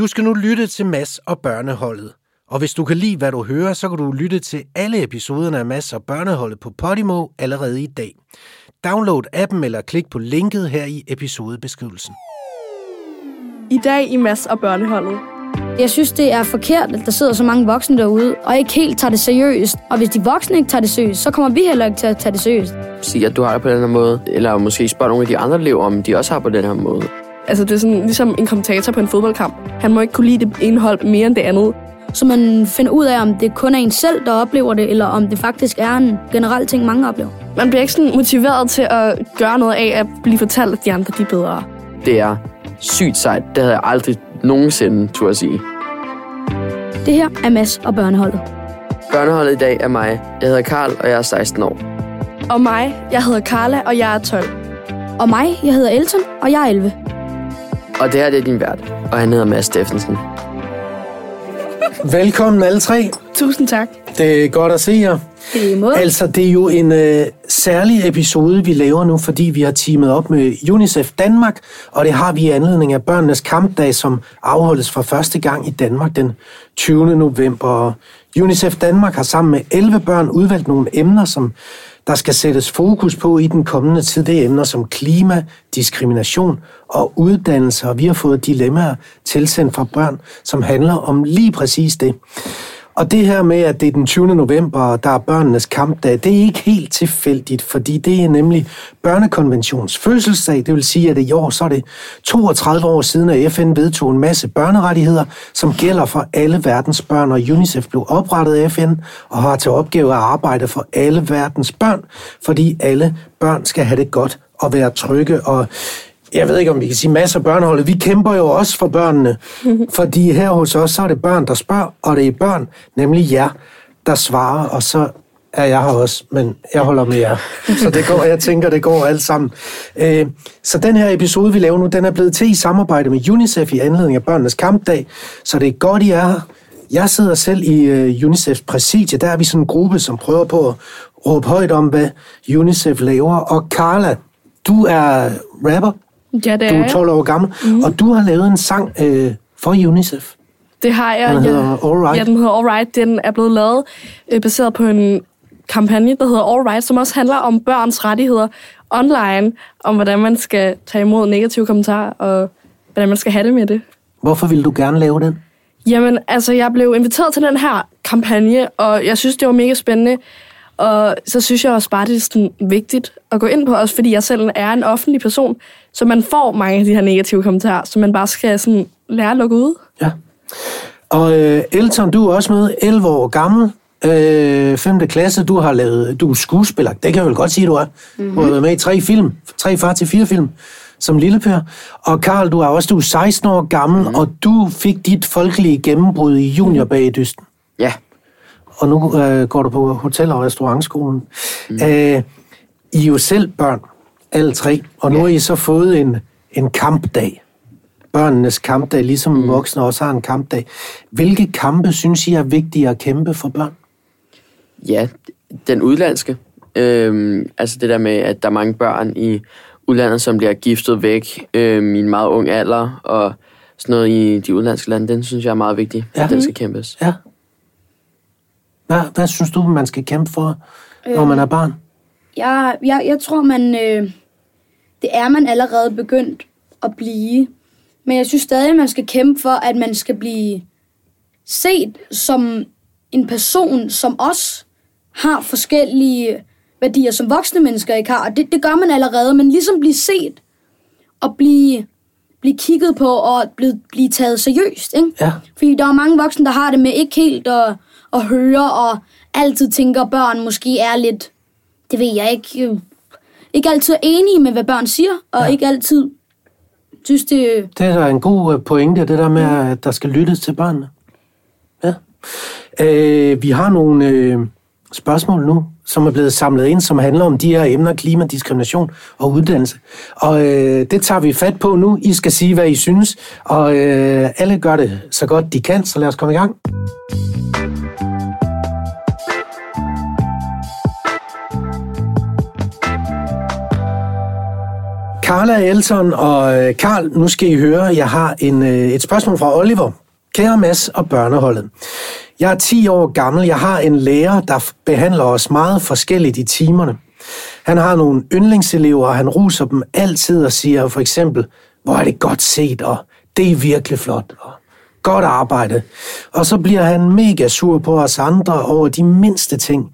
Du skal nu lytte til Mass og Børneholdet. Og hvis du kan lide, hvad du hører, så kan du lytte til alle episoderne af Mass og Børneholdet på Podimo allerede i dag. Download appen eller klik på linket her i episodebeskrivelsen. I dag i Mass og Børneholdet. Jeg synes, det er forkert, at der sidder så mange voksne derude, og ikke helt tager det seriøst. Og hvis de voksne ikke tager det seriøst, så kommer vi heller ikke til at tage det seriøst. Sige, at du har det på den her måde, eller måske spørge nogle af de andre elever, om de også har på den her måde. Altså, det er sådan ligesom en kommentator på en fodboldkamp. Han må ikke kunne lide det ene hold mere end det andet. Så man finder ud af, om det kun er en selv, der oplever det, eller om det faktisk er en generel ting, mange oplever. Man bliver ikke sådan motiveret til at gøre noget af at blive fortalt, at de andre de er bedre. Det er sygt sejt. Det havde jeg aldrig nogensinde, turde at sige. Det her er Mads og Børneholdet. Børneholdet i dag er mig. Jeg hedder Karl, og jeg er 16 år. Og mig, jeg hedder Carla, og jeg er 12. Og mig, jeg hedder Elton, og jeg er 11. Og det her det er din vært, og han hedder Mads Steffensen. Velkommen alle tre. Tusind tak. Det er godt at se jer. Det er måde. Altså, det er jo en øh, særlig episode, vi laver nu, fordi vi har teamet op med UNICEF Danmark, og det har vi i anledning af børnenes kampdag, som afholdes for første gang i Danmark den 20. november. Og UNICEF Danmark har sammen med 11 børn udvalgt nogle emner, som der skal sættes fokus på i den kommende tid. Det er emner som klima, diskrimination og uddannelse, og vi har fået dilemmaer tilsendt fra børn, som handler om lige præcis det. Og det her med, at det er den 20. november, og der er børnenes kampdag, det er ikke helt tilfældigt, fordi det er nemlig børnekonventions fødselsdag. Det vil sige, at i år så er det 32 år siden, at FN vedtog en masse børnerettigheder, som gælder for alle verdens børn, og UNICEF blev oprettet af FN og har til opgave at arbejde for alle verdens børn, fordi alle børn skal have det godt og være trygge og jeg ved ikke, om vi kan sige masser af børneholdet. Vi kæmper jo også for børnene, fordi her hos os, så er det børn, der spørger, og det er børn, nemlig jer, der svarer, og så er jeg her også, men jeg holder med jer. Så det går, jeg tænker, det går alt sammen. Øh, så den her episode, vi laver nu, den er blevet til i samarbejde med UNICEF i anledning af børnenes kampdag, så det er godt, I er her. Jeg sidder selv i øh, UNICEFs præsidie, der er vi sådan en gruppe, som prøver på at råbe højt om, hvad UNICEF laver. Og Carla, du er rapper, Ja, det du er er 12 år gammel, mm. og du har lavet en sang øh, for UNICEF. Det har jeg. Den hedder ja, Alright. Ja, den hedder Alright. Den er blevet lavet øh, baseret på en kampagne, der hedder Alright, som også handler om børns rettigheder online, om hvordan man skal tage imod negative kommentarer, og hvordan man skal have det med det. Hvorfor vil du gerne lave den? Jamen, altså, jeg blev inviteret til den her kampagne, og jeg synes, det var mega spændende. Og så synes jeg også bare, det er sådan vigtigt at gå ind på, også fordi jeg selv er en offentlig person, så man får mange af de her negative kommentarer, så man bare skal sådan lære at lukke ud. Ja. Og øh, Elton, du er også med, 11 år gammel, øh, 5. klasse, du har lavet, du er skuespiller, det kan jeg vel godt sige, du er. Mm-hmm. Du har været med i tre film, tre far til fire film, som lille Per. Og Karl, du er også du er 16 år gammel, mm-hmm. og du fik dit folkelige gennembrud i juniorbagedysten. Ja, og nu øh, går du på hotel- og restaurantskolen. Mm. Øh, I er jo selv børn, alle tre, og nu har I så fået en, en kampdag. Børnenes kampdag, ligesom mm. voksne også har en kampdag. Hvilke kampe synes I er vigtige at kæmpe for børn? ja, den udlandske. Øhm, altså det der med, at der er mange børn i udlandet, som bliver giftet væk øhm, i en meget ung alder, og sådan noget i de udlandske lande, den synes jeg er meget vigtig, Ja. ja. at den skal kæmpes. Ja. Hvad, hvad synes du, man skal kæmpe for, når man er barn? Jeg, jeg, jeg tror, man... Øh, det er man allerede begyndt at blive. Men jeg synes stadig, man skal kæmpe for, at man skal blive set som en person, som os har forskellige værdier, som voksne mennesker ikke har. Og det, det gør man allerede, men ligesom blive set og blive, blive kigget på og blive, blive taget seriøst. Ikke? Ja. Fordi der er mange voksne, der har det med ikke helt at, at høre og altid tænker, at børn måske er lidt, det ved jeg ikke, øh, ikke altid er enige med, hvad børn siger, og ja. ikke altid synes, det Det er da en god øh, pointe, det der med, at der skal lyttes til børnene. Ja. Øh, vi har nogle øh, spørgsmål nu, som er blevet samlet ind, som handler om de her emner, klima, diskrimination og uddannelse. Og øh, det tager vi fat på nu. I skal sige, hvad I synes, og øh, alle gør det så godt de kan, så lad os komme i gang. Carla Elton og øh, Karl, nu skal I høre, jeg har en, øh, et spørgsmål fra Oliver. Kære Mads og børneholdet. Jeg er 10 år gammel. Jeg har en lærer, der behandler os meget forskelligt i timerne. Han har nogle yndlingselever, og han ruser dem altid og siger for eksempel, hvor er det godt set, og det er virkelig flot, og godt arbejde. Og så bliver han mega sur på os andre over de mindste ting.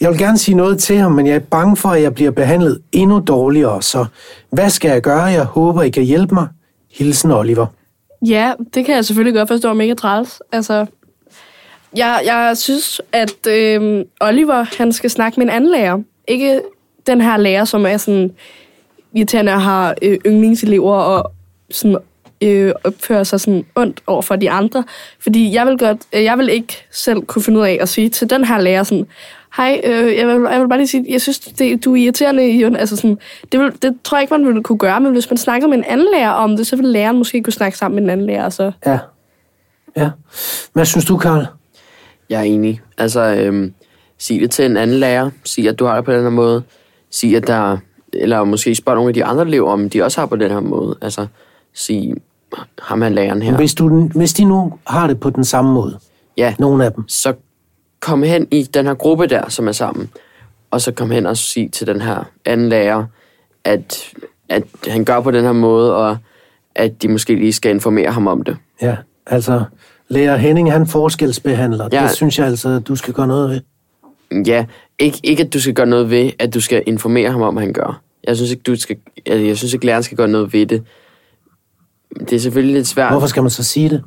Jeg vil gerne sige noget til ham, men jeg er bange for, at jeg bliver behandlet endnu dårligere. Så hvad skal jeg gøre? Jeg håber, I kan hjælpe mig. Hilsen Oliver. Ja, det kan jeg selvfølgelig godt forstå er mega træls. Altså, jeg, jeg synes, at øh, Oliver han skal snakke med en anden lærer. Ikke den her lærer, som er sådan irriterende og har øh, yndlingselever og sådan, øh, opfører sig sådan ondt over for de andre. Fordi jeg vil, godt, øh, jeg vil ikke selv kunne finde ud af at sige til den her lærer sådan, hej, øh, jeg, vil, jeg vil bare lige sige, jeg synes, det, du er irriterende, Jon. Altså sådan, det, vil, det tror jeg ikke, man ville kunne gøre, men hvis man snakker med en anden lærer om det, så vil læreren måske kunne snakke sammen med en anden lærer. Så. Ja. Ja. Hvad synes du, Karl? Jeg er enig. Altså, øhm, sig det til en anden lærer. Sig, at du har det på den her måde. Sig, at der... Eller måske spørg nogle af de andre elever, om de også har på den her måde. Altså, sig, ham er læreren her. Hvis, du, hvis de nu har det på den samme måde, Ja, nogle af dem, så kom hen i den her gruppe der, som er sammen. Og så kom hen og sig til den her anden lærer, at, at han gør på den her måde, og at de måske lige skal informere ham om det. ja, altså, lærer Henning, han forskelsbehandler. Ja. Det synes jeg altså, du skal gøre noget ved. Ja, ikke, ikke at du skal gøre noget ved, at du skal informere ham om, hvad han gør. Jeg synes ikke, du skal, altså, jeg synes ikke læreren skal gøre noget ved det. Det er selvfølgelig lidt svært. Hvorfor skal man så sige det?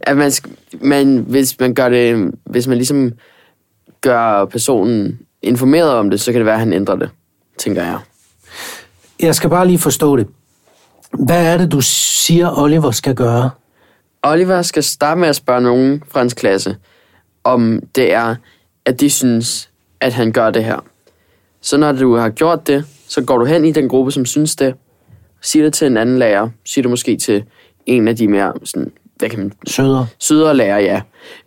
At man, man, hvis man gør det, hvis man ligesom gør personen informeret om det, så kan det være, at han ændrer det, tænker jeg. Jeg skal bare lige forstå det. Hvad er det, du siger, Oliver skal gøre? Oliver skal starte med at spørge nogen fra hans klasse, om det er, at de synes, at han gør det her. Så når du har gjort det, så går du hen i den gruppe, som synes det. Sig det til en anden lærer. Sig det måske til en af de mere sådan, hvad kan man, Søder. sødere lærer, ja.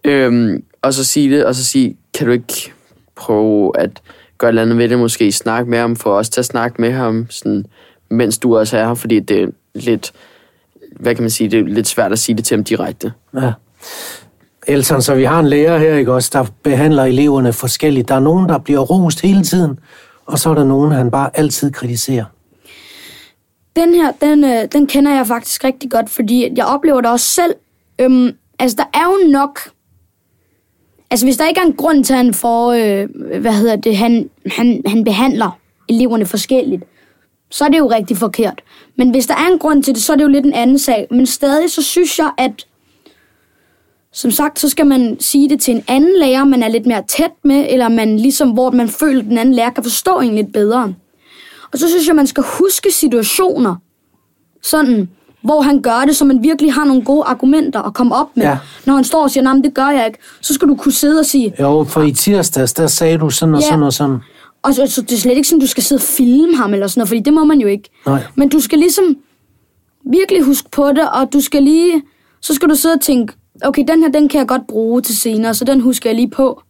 Øhm, og så sige det, og så sige, kan du ikke prøve at gøre et eller andet ved det, måske snakke med ham, for os til at snakke med ham, sådan, mens du også er her, fordi det er lidt, hvad kan man sige, det er lidt svært at sige det til ham direkte. Ja. Elton, så vi har en lærer her, ikke også, der behandler eleverne forskelligt. Der er nogen, der bliver rost hele tiden, og så er der nogen, han bare altid kritiserer. Den her, den, øh, den kender jeg faktisk rigtig godt, fordi jeg oplever det også selv. Øhm, altså, der er jo nok... Altså, hvis der ikke er en grund til, at han får... Øh, hvad hedder det? Han, han, han behandler eleverne forskelligt, så er det jo rigtig forkert. Men hvis der er en grund til det, så er det jo lidt en anden sag. Men stadig, så synes jeg, at... Som sagt, så skal man sige det til en anden lærer, man er lidt mere tæt med, eller man ligesom, hvor man føler, at den anden lærer kan forstå en lidt bedre. Og så synes jeg, man skal huske situationer, sådan, hvor han gør det, så man virkelig har nogle gode argumenter at komme op med. Ja. Når han står og siger, nej, det gør jeg ikke, så skal du kunne sidde og sige, Jo, for i tirsdags, der sagde du sådan og Ja. sådan og sådan. og så, så det er slet ikke sådan, du skal sidde og filme ham eller sådan noget, fordi det må man jo ikke. Nej. Men du skal ligesom virkelig huske på det, og du skal lige, så skal du sidde og tænke, okay, den her, den kan jeg godt bruge til senere, så den husker jeg lige på.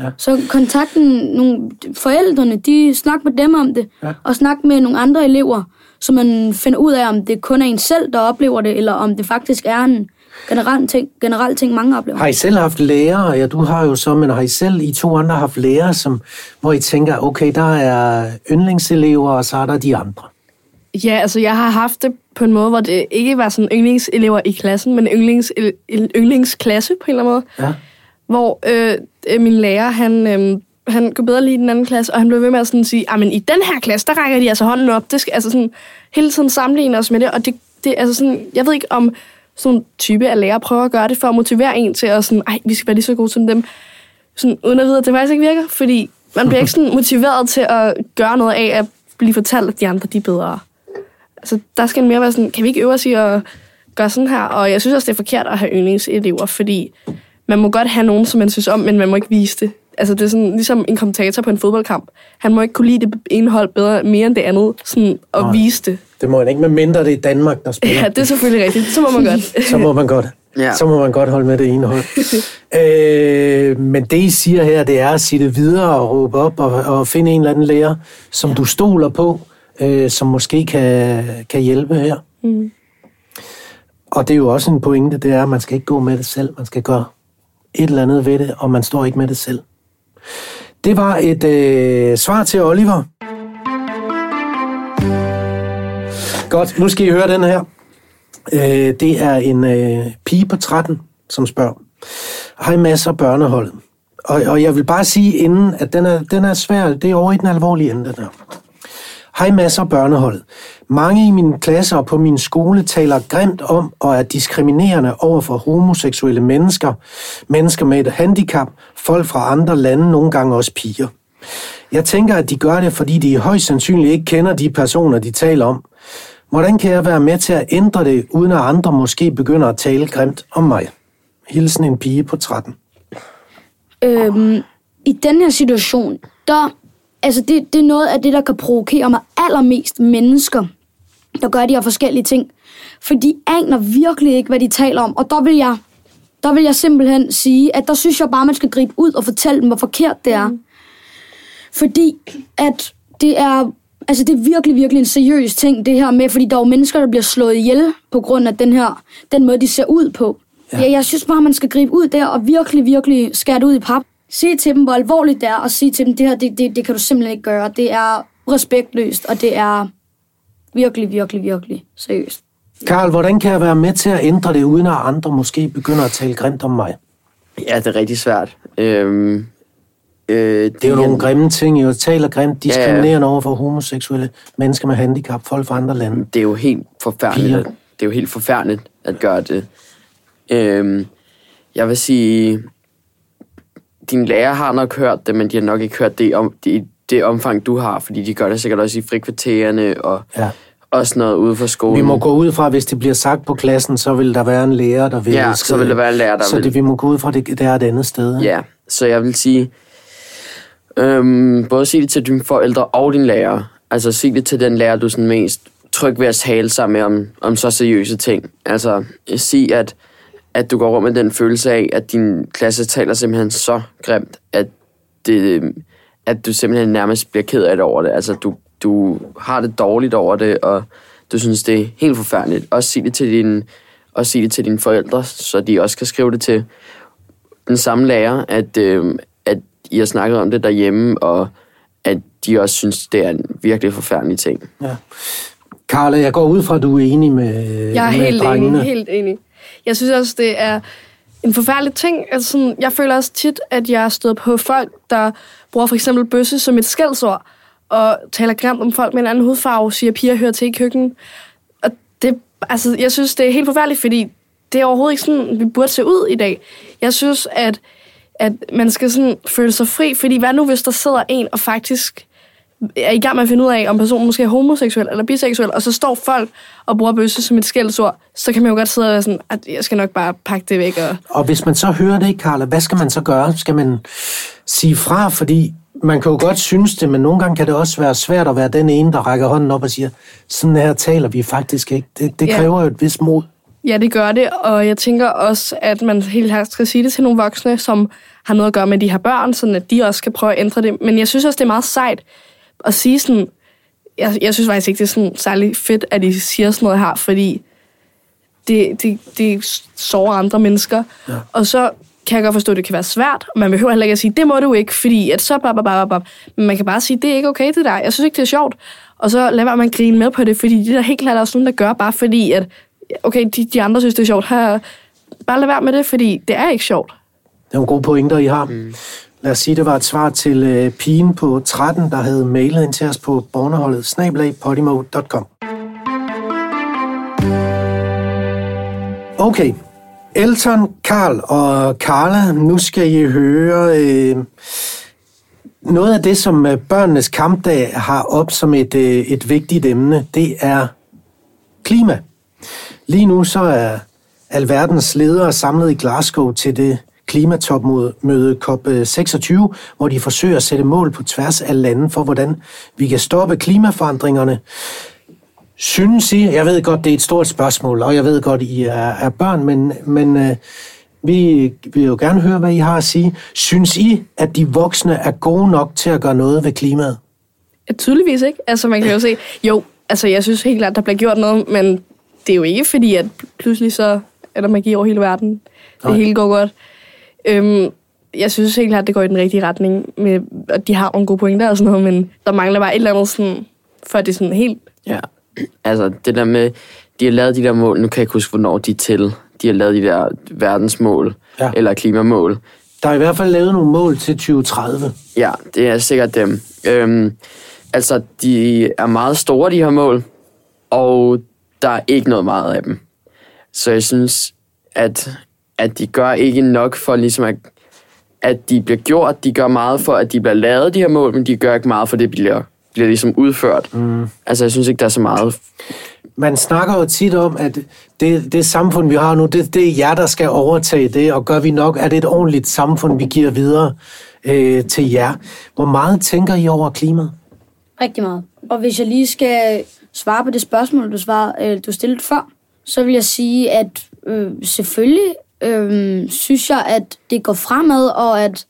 Ja. Så kontakten nogle forældrene, de snak med dem om det, Ja. og snak med nogle andre elever, så man finder ud af, om det kun er en selv, der oplever det, eller om det faktisk er en generel ting, generel ting mange oplever. Har I selv haft lærere? Ja, du har jo så, men har I selv, I to andre, haft lærere, som, hvor I tænker, okay, der er yndlingselever, og så er der de andre? Ja, altså jeg har haft det på en måde, hvor det ikke var sådan yndlingselever i klassen, men yndlings, en yndlingsklasse på en eller anden måde. Ja. Hvor øh, øh, min lærer, han, øh, han kunne bedre lide den anden klasse, og han blev ved med at sådan sige, men i den her klasse, der rækker de altså hånden op. Det skal altså sådan hele tiden sammenligne os med det, og det, det altså sådan, jeg ved ikke om sådan en type af lærer prøver at gøre det for at motivere en til at sådan, ej, vi skal være lige så gode som dem, sådan, uden at vide, at det faktisk ikke virker, fordi man bliver ikke sådan motiveret til at gøre noget af at blive fortalt, at de andre de er bedre. Altså, der skal mere være sådan, kan vi ikke øve os i at gøre sådan her? Og jeg synes også, det er forkert at have yndlingselever, fordi man må godt have nogen, som man synes om, men man må ikke vise det. Altså, det er sådan, ligesom en kommentator på en fodboldkamp. Han må ikke kunne lide det ene hold bedre, mere end det andet, sådan at Nej. vise det. Det må man ikke, medmindre det er Danmark, der spiller. Ja, det er selvfølgelig rigtigt. Så må man godt. så må man godt. Ja. Så må man godt holde med det ene hold. øh, men det, I siger her, det er at sige det videre og råbe op og, og finde en eller anden lærer, som du stoler på, øh, som måske kan, kan hjælpe her. Mm. Og det er jo også en pointe, det er, at man skal ikke gå med det selv. Man skal gøre et eller andet ved det, og man står ikke med det selv. Det var et øh, svar til Oliver. Godt, nu skal I høre den her. Øh, det er en øh, pige på 13, som spørger. Hej masser af børneholdet. Og, og jeg vil bare sige inden, at den er, den er svær. Det er over i den alvorlige ende, den her. Hej masser af børneholdet. Mange i min klasse og på min skole taler grimt om og er diskriminerende over for homoseksuelle mennesker, mennesker med et handicap, folk fra andre lande, nogle gange også piger. Jeg tænker, at de gør det, fordi de højst sandsynligt ikke kender de personer, de taler om. Hvordan kan jeg være med til at ændre det, uden at andre måske begynder at tale grimt om mig? Hilsen en pige på 13. Øhm, I den her situation, der, altså det, det er noget af det, der kan provokere mig allermest mennesker, der gør de her forskellige ting. For de aner virkelig ikke, hvad de taler om. Og der vil jeg, der vil jeg simpelthen sige, at der synes jeg bare, man skal gribe ud og fortælle dem, hvor forkert det er. Mm. Fordi at det er, altså det er virkelig, virkelig en seriøs ting, det her med, fordi der er jo mennesker, der bliver slået ihjel på grund af den her, den måde, de ser ud på. Ja. Jeg, jeg synes bare, man skal gribe ud der og virkelig, virkelig skære det ud i pap. Sige til dem, hvor alvorligt det er, og sige til dem, det her, det, det, det kan du simpelthen ikke gøre. Det er respektløst, og det er virkelig, virkelig, virkelig seriøst. Karl, hvordan kan jeg være med til at ændre det, uden at andre måske begynder at tale grimt om mig? Ja, det er rigtig svært. Øhm, øh, Det er jo nogle grimme ting, jeg taler grimt, diskriminerende over for homoseksuelle mennesker med handicap, folk fra andre lande. det er jo helt forfærdeligt. Piger. Det er jo helt forfærdeligt at gøre det. Øhm, jeg vil sige, din lærer har nok hørt det, men de har nok ikke hørt det om det, det omfang, du har, fordi de gør det sikkert også i frikvartererne og Ja. også noget ude for skolen. Vi må gå ud fra, hvis det bliver sagt på klassen, så vil der være en lærer, der vil Ja, elske så vil der være en lærer, der så vil- det, vi må gå ud fra, det, det er et andet sted. Ja, så jeg vil sige, øhm, både sige det til dine forældre og din lærer. Altså sig det til den lærer, du sådan mest tryg ved at tale sammen med om, om så seriøse ting. Altså sig, at, at du går rundt med den følelse af, at din klasse taler simpelthen så grimt, at, det, at du simpelthen nærmest bliver ked af det over det. Altså du, du har det dårligt over det, og du synes, det er helt forfærdeligt. Også sig det til dine, også sig det til dine forældre, så de også kan skrive det til den samme lærer, at, øh, at I har snakket om det derhjemme, og at de også synes, det er en virkelig forfærdelig ting. Ja. Karla, jeg går ud fra, at du er enig med, Jeg er med helt drengene. enig, helt enig. Jeg synes også, det er en forfærdelig ting. Altså, sådan, jeg føler også tit, at jeg støder på folk, der bruger for eksempel bøsse som et skældsord, og taler grimt om folk med en anden hudfarve, siger, piger hører til i køkkenet. Og det, altså, jeg synes, det er helt forfærdeligt, fordi det er overhovedet ikke sådan, vi burde se ud i dag. Jeg synes, at, at man skal sådan føle sig fri, fordi hvad nu, hvis der sidder en og faktisk er i gang med at finde ud af, om personen måske er homoseksuel eller biseksuel, og så står folk og bruger bøsse som et skældsord, så kan man jo godt sidde og være sådan, at jeg skal nok bare pakke det væk. Og... Og hvis man så hører det, Karla, hvad skal man så gøre? Skal man sige fra? Fordi man kan jo godt synes det, men nogle gange kan det også være svært at være den ene, der rækker hånden op og siger, sådan her taler vi faktisk ikke. Det, det Ja. kræver jo et vis mod. Ja, det gør det, og jeg tænker også, at man helt klart skal sige det til nogle voksne, som har noget at gøre med de her børn, sådan at de også skal prøve at ændre det. Men jeg synes også, det er meget sejt at sige sådan, jeg, jeg synes faktisk ikke, det er sådan særlig fedt, at de siger sådan noget her, fordi det, det, det sårer andre mennesker. Ja. Og så kan jeg godt forstå, at det kan være svært, og man behøver heller ikke at sige, det må du ikke, fordi at så bap, bap, bap. Men man kan bare sige, det er ikke okay, det der. Jeg synes ikke, det er sjovt. Og så lad være med at grine med på det, fordi det er der helt klart også nogen, der gør, bare fordi, at okay, de, de andre synes, det er sjovt. Her, bare lad være med det, fordi det er ikke sjovt. Det er nogle gode pointer, I har. Mm. Lad os sige, det var et svar til øh, pigen på 13, der havde mailet ind til os på borneholdet snablag.podimo.com. Okay. Elton, Karl og Carla, nu skal I høre øh, noget af det, som øh, børnenes kampdag har op som et, øh, et vigtigt emne. Det er klima. Lige nu så er alverdens ledere samlet i Glasgow til det klimatopmøde COP26, hvor de forsøger at sætte mål på tværs af lande for, hvordan vi kan stoppe klimaforandringerne. Synes I, jeg ved godt, det er et stort spørgsmål, og jeg ved godt, I er, er børn, men, men øh, vi vil jo gerne høre, hvad I har at sige. Synes I, at de voksne er gode nok til at gøre noget ved klimaet? Ja, tydeligvis ikke. Altså, man kan jo se... Jo, altså, jeg synes helt klart, der bliver gjort noget, men det er jo ikke fordi, at pludselig så er der magi over hele verden. Det Nej. hele går godt. Øhm, jeg synes helt klart, det går i den rigtige retning. Med, og de har nogle gode pointer og sådan noget, men der mangler bare et eller andet sådan, for det er sådan helt... Ja, altså det der med, de har lavet de der mål, nu kan jeg ikke huske, hvornår de er til. De har lavet de der verdensmål, Ja. ja. eller klimamål. Der er i hvert fald lavet nogle mål til 2030. Ja, det er sikkert dem. Øhm, altså, de er meget store, de her mål, og der er ikke noget meget af dem. Så jeg synes, at, at de gør ikke nok for ligesom at, at de bliver gjort. De gør meget for, at de bliver lavet, de her mål, men de gør ikke meget for, at det bliver, bliver ligesom udført. Mm. Altså, jeg synes ikke, der er så meget Man snakker jo tit om, at det, det samfund, vi har nu, det, det er jer, der skal overtage det, og gør vi nok, er det et ordentligt samfund, vi giver videre øh, til jer. Hvor meget tænker I over klimaet? Rigtig meget. Og hvis jeg lige skal svare på det spørgsmål, du, svarede, øh, du stillede før, så vil jeg sige, at øh, selvfølgelig øh, synes jeg, at det går fremad, og at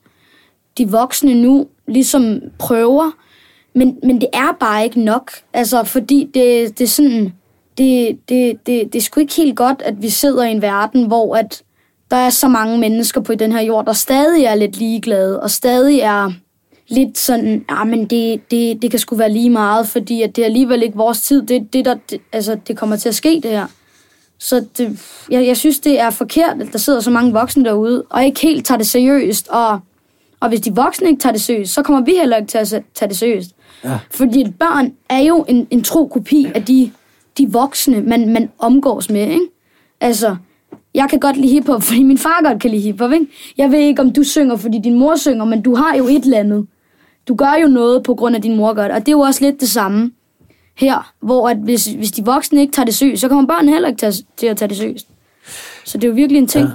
de voksne nu ligesom prøver, men, men det er bare ikke nok. Altså, fordi det, det er sådan... Det, det, det, det er sgu ikke helt godt, at vi sidder i en verden, hvor at der er så mange mennesker på den her jord, der stadig er lidt ligeglade, og stadig er lidt sådan, ja, men det, det, det kan sgu være lige meget, fordi at det er alligevel ikke vores tid. Det, det, der, det, altså, det kommer til at ske, det her. Så det, jeg, jeg synes, det er forkert, at der sidder så mange voksne derude, og ikke helt tager det seriøst. Og, og hvis de voksne ikke tager det seriøst, så kommer vi heller ikke til at tage det seriøst. Ja. Fordi et børn er jo en, en tro kopi af de, de voksne, man, man omgås med, ikke? Altså, jeg kan godt lide hiphop, fordi min far godt kan lide hiphop, ikke? Jeg ved ikke, om du synger, fordi din mor synger, men du har jo et eller andet. Du gør jo noget på grund af, din mor gør det. Og det er jo også lidt det samme her, hvor at hvis, hvis de voksne ikke tager det seriøst, så kommer børnene heller ikke til at, til at tage det seriøst. Så det er jo virkelig en ting. Ja.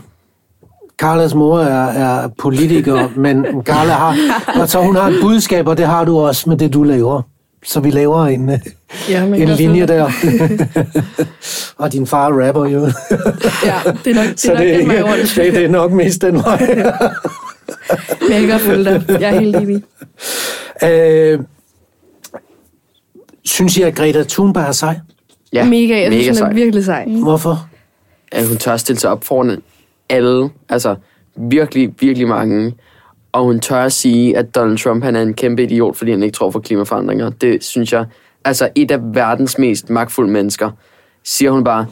Carlas mor er, er politiker, men Carla har, og så hun har et budskab, og det har du også med det, du laver. Så vi laver en, øh, Ja, en linje der. og din far er rapper jo. Ja, det er nok, det så er nok er, rundt. det, det er nok mest den vej. Men jeg kan godt følge dig. Jeg er helt enig. øh, synes I, at Greta Thunberg er sej? Ja, mega, jeg synes, mega hun er sej. virkelig sej. Hvorfor? At hun tør stille sig op foran alle, altså virkelig, virkelig mange. Og hun tør at sige, at Donald Trump han er en kæmpe idiot, fordi han ikke tror på klimaforandringer. Det synes jeg, altså et af verdens mest magtfulde mennesker, siger hun bare,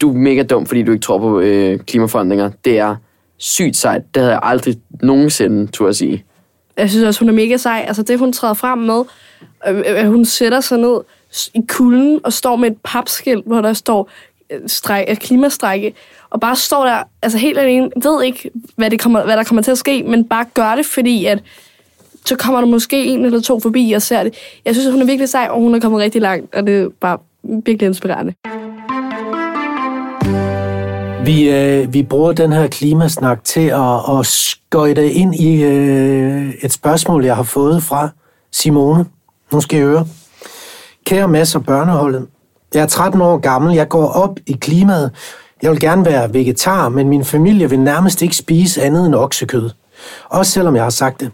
du er mega dum, fordi du ikke tror på øh, klimaforandringer. Det er sygt sejt. Det havde jeg aldrig nogensinde tur at sige. Jeg synes også, hun er mega sej. Altså det, hun træder frem med, Øhm, øh, at hun sætter sig ned i kulden og står med et papskilt, hvor der står øh, stræk, øh, klimastrække, og bare står der, altså helt alene, ved ikke, hvad, det kommer, hvad der kommer til at ske, men bare gør det, fordi at så kommer der måske en eller to forbi og ser det. Jeg synes, at hun er virkelig sej, og hun er kommet rigtig langt, og det er bare virkelig inspirerende. Vi, øh, vi bruger den her klimasnak til at, at skøjte ind i øh, et spørgsmål, jeg har fået fra Simone. Nu skal I høre. Kære Mads og børneholdet. Jeg er 13 år gammel. Jeg går op i klimaet. Jeg vil gerne være vegetar, men min familie vil nærmest ikke spise andet end oksekød. Også selvom jeg har sagt det.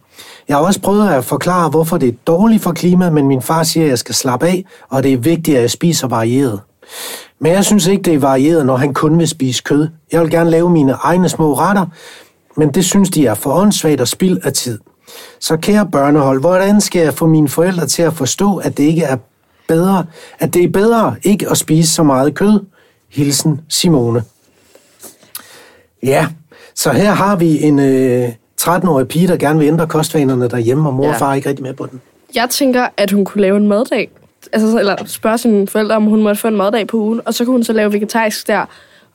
Jeg har også prøvet at forklare, hvorfor det er dårligt for klimaet, men min far siger, at jeg skal slappe af, og det er vigtigt, at jeg spiser varieret. Men jeg synes ikke, det er varieret, når han kun vil spise kød. Jeg vil gerne lave mine egne små retter, men det synes de er for åndssvagt og spild af tid. Så kære børnehold, hvordan skal jeg få mine forældre til at forstå, at det ikke er bedre, at det er bedre ikke at spise så meget kød? Hilsen Simone. Ja, så her har vi en øh, 13-årig pige, der gerne vil ændre kostvanerne derhjemme, og mor og Ja. far er ikke rigtig med på den. Jeg tænker, at hun kunne lave en maddag. Altså, eller spørge sine forældre, om hun måtte få en maddag på ugen, og så kunne hun så lave vegetarisk der.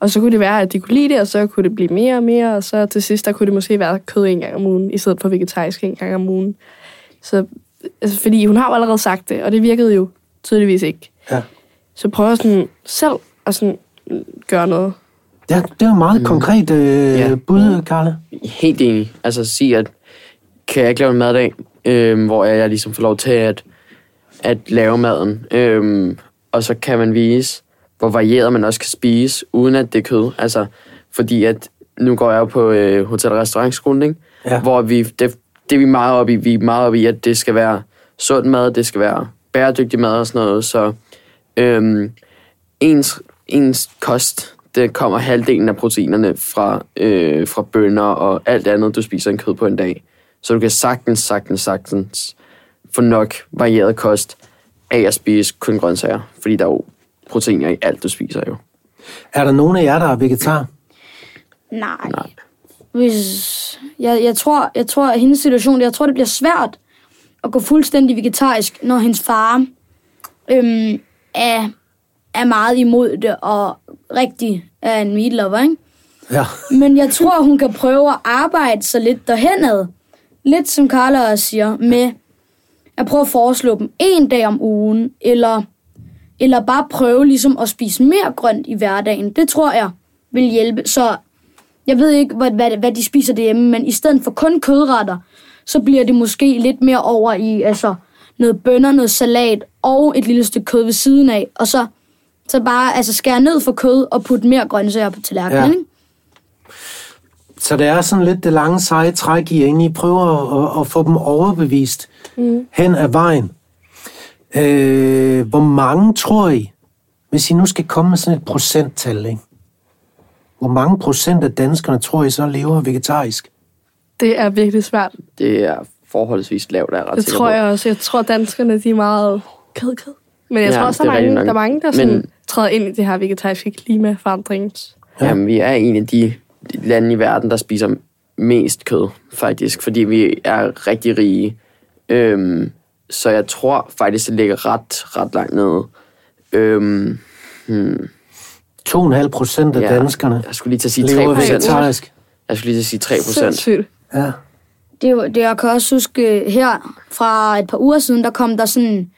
Og så kunne det være, at de kunne lide det, og så kunne det blive mere og mere, og så til sidst, der kunne det måske være kød en gang om ugen, i stedet for vegetarisk en gang om ugen. Så, altså, fordi hun har jo allerede sagt det, og det virkede jo tydeligvis ikke. Ja. Så prøv sådan selv at sådan gøre noget. Ja, det er jo meget mm. konkret øh, Ja. bud, Karla. Helt enig. Altså at sige, at kan jeg ikke lave en maddag, øh, hvor jeg, jeg ligesom får lov til at, at lave maden. Øh, og så kan man vise, hvor varieret man også kan spise, uden at det er kød. Altså, fordi at nu går jeg jo på øh, hotel- og restaurantskolen, ikke? Ja. hvor vi, det, det er vi meget op i. Vi er meget op i, at det skal være sund mad, det skal være bæredygtig mad og sådan noget. Så øhm, ens, ens kost, det kommer halvdelen af proteinerne fra, øh, fra bønner og alt andet, du spiser en kød på en dag. Så du kan sagtens, sagtens, sagtens få nok varieret kost af at spise kun grøntsager. Fordi der er jo proteiner i alt, du spiser jo. Er der nogen af jer, der er vegetar? Nej. Nej. Hvis, jeg, jeg, tror, jeg tror, at hendes situation, jeg tror, det bliver svært at gå fuldstændig vegetarisk, når hendes far øhm, er, er meget imod det, og rigtig er en meat lover, ikke? Ja. Men jeg tror, hun kan prøve at arbejde sig lidt derhenad. Lidt som Carla også siger, med at prøve at foreslå dem en dag om ugen, eller, eller bare prøve ligesom at spise mere grønt i hverdagen. Det tror jeg vil hjælpe. Så jeg ved ikke, hvad, hvad, hvad de spiser derhjemme, men i stedet for kun kødretter, så bliver det måske lidt mere over i altså, noget bønner, noget salat og et lille stykke kød ved siden af. Og så, så bare altså, skære ned for kød og putte mere grøntsager på tallerkenen. Ja. Ja. Så det er sådan lidt det lange seje træk, I egentlig prøver at, at få dem overbevist mm. hen ad vejen. Øh, hvor mange tror I, hvis I nu skal komme med sådan et procenttal, ikke? hvor mange procent af danskerne tror I så lever vegetarisk? Det er virkelig svært. Det er forholdsvis lavt, er jeg ret Det tror jeg også. Jeg tror, danskerne de er meget kød, kød. Men jeg Ja, tror også, der er er, mange, der er mange, der sådan, Men- træder ind i det her vegetariske klimaforandrings. Ja. Jamen, vi er en af de lande i verden, der spiser mest kød, faktisk, fordi vi er rigtig rige. Øhm, så jeg tror faktisk, det ligger ret, ret langt nede. Øhm, hmm, 2,5 procent af Ja. danskerne jeg skulle lige til at sige 3 lever procent. Jeg skulle lige til at sige 3 procent. Ja. Det, er det jeg kan også huske her fra et par uger siden, der kom der sådan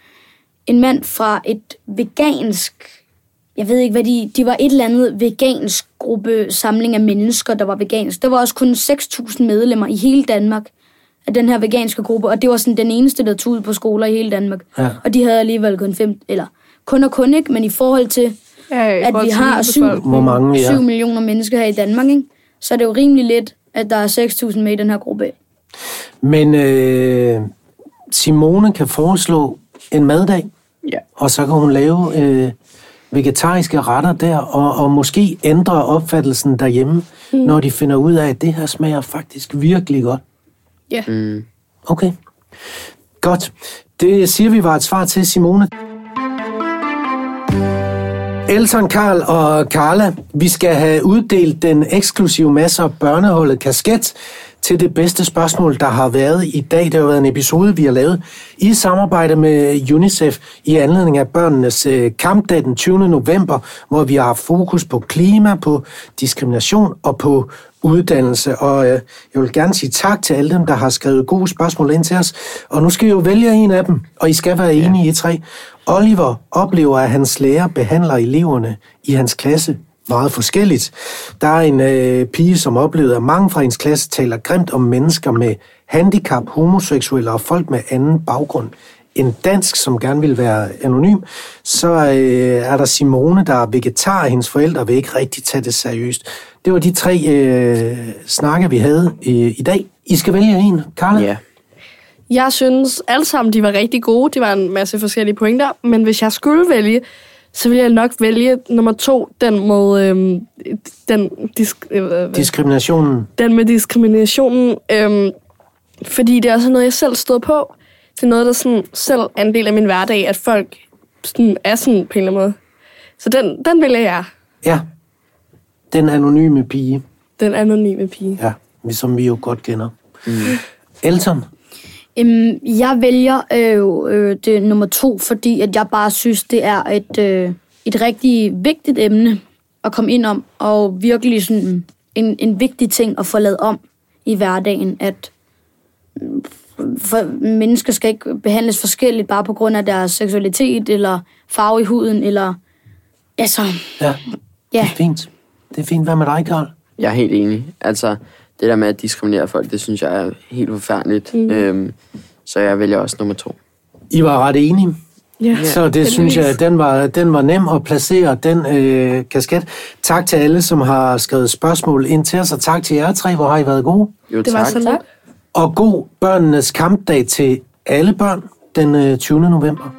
en mand fra et vegansk, jeg ved ikke hvad de, de var et eller andet vegansk gruppe samling af mennesker, der var vegansk. Der var også kun 6.000 medlemmer i hele Danmark af den her veganske gruppe, og det var sådan den eneste, der tog ud på skoler i hele Danmark. Ja. Og de havde alligevel kun fem, eller kun og kun ikke, men i forhold til, Ja, i at vi til har syv. Hvor mange er. 7 millioner mennesker her i Danmark, ikke? så er det jo rimelig lidt, at der er 6.000 med i den her gruppe. Men øh, Simone kan foreslå en maddag, Ja. og så kan hun lave øh, vegetariske retter der, og, og måske ændre opfattelsen derhjemme, mm. når de finder ud af, at det her smager faktisk virkelig godt. Ja. Mm. Okay, godt. Det siger vi var et svar til Simone. Elton, Karl og Carla, vi skal have uddelt den eksklusive masse af børneholdet kasket til det bedste spørgsmål, der har været i dag. Det har været en episode, vi har lavet i samarbejde med UNICEF i anledning af børnenes øh, kampdag den 20. november, hvor vi har haft fokus på klima, på diskrimination og på uddannelse. Og øh, jeg vil gerne sige tak til alle dem, der har skrevet gode spørgsmål ind til os. Og nu skal I jo vælge en af dem, og I skal være enige i tre. Oliver oplever, at hans lærer behandler eleverne i hans klasse meget forskelligt. Der er en øh, pige, som oplevede, at mange fra hendes klasse taler grimt om mennesker med handicap, homoseksuelle og folk med anden baggrund end dansk, som gerne vil være anonym. Så øh, er der Simone, der er vegetar, og hendes forældre vil ikke rigtig tage det seriøst. Det var de tre øh, snakke, vi havde øh, i dag. I skal vælge en, Karla. Ja. Jeg synes alle sammen, de var rigtig gode. Det var en masse forskellige pointer. Men hvis jeg skulle vælge, så ville jeg nok vælge nummer to, den med, øhm, den, disk, øh, Diskriminationen. den med diskriminationen. Øhm, fordi det er også noget, jeg selv stod på. Det er noget, der sådan selv er en del af min hverdag, at folk sådan er sådan på en eller anden måde. Så den, den vælger jeg. Ja. Den anonyme pige. Den anonyme pige. Ja, som vi jo godt kender. Mm. Elton. Øhm, jeg vælger øh, øh, det nummer to, fordi at jeg bare synes, det er et, øh, et rigtig vigtigt emne at komme ind om, og virkelig sådan en, en vigtig ting at få lavet om i hverdagen, at for, mennesker skal ikke behandles forskelligt bare på grund af deres seksualitet, eller farve i huden, eller altså, Ja, ja. det er fint. Det er fint. Hvad med dig, Karl? Jeg er helt enig. Altså, det der med at diskriminere folk, det synes jeg er helt forfærdeligt. Mm. Øhm, så jeg vælger også nummer to. I var ret enige. Ja, Så det heldigvis. synes jeg, den var, den var nem at placere, den øh, kasket. Tak til alle, som har skrevet spørgsmål ind til os, og tak til jer tre, hvor har I været gode. Jo, Det var tak. så lidt. Og god børnenes kampdag til alle børn. den øh, 20. november.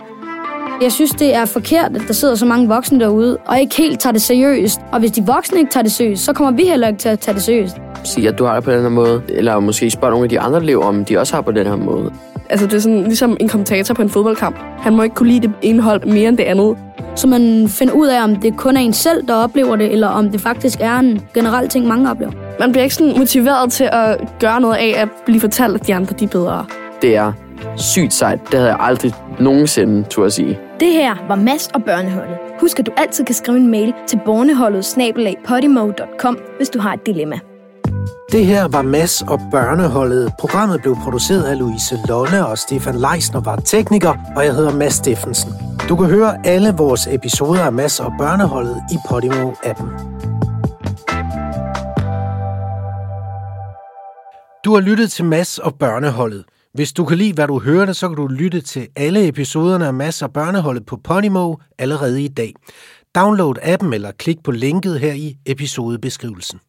Jeg synes, det er forkert, at der sidder så mange voksne derude, og ikke helt tager det seriøst. Og hvis de voksne ikke tager det seriøst, så kommer vi heller ikke til at tage det seriøst. Sige, at du har det på den her måde. Eller måske spørge nogle af de andre elever, om de også har på den her måde. Altså, det er sådan ligesom en kommentator på en fodboldkamp. Han må ikke kunne lide det ene hold mere end det andet. Så man finder ud af, om det kun er en selv, der oplever det, eller om det faktisk er en generel ting, mange oplever. Man bliver ikke sådan motiveret til at gøre noget af at blive fortalt, at de andre de er bedre. Det er sygt sejt. Det havde jeg aldrig nogensinde, tur at sige. Det her var Mads og Børneholdet. Husk, at du altid kan skrive en mail til borneholdet hvis du har et dilemma. Det her var Mass og Børneholdet. Programmet blev produceret af Louise Lolle og Stefan Leisner var tekniker, og jeg hedder Mads Steffensen. Du kan høre alle vores episoder af Mass og Børneholdet i Podimo-appen. Du har lyttet til Mass og Børneholdet. Hvis du kan lide, hvad du hørte, så kan du lytte til alle episoderne af Mass og Børneholdet på Podimo allerede i dag. Download appen eller klik på linket her i episodebeskrivelsen.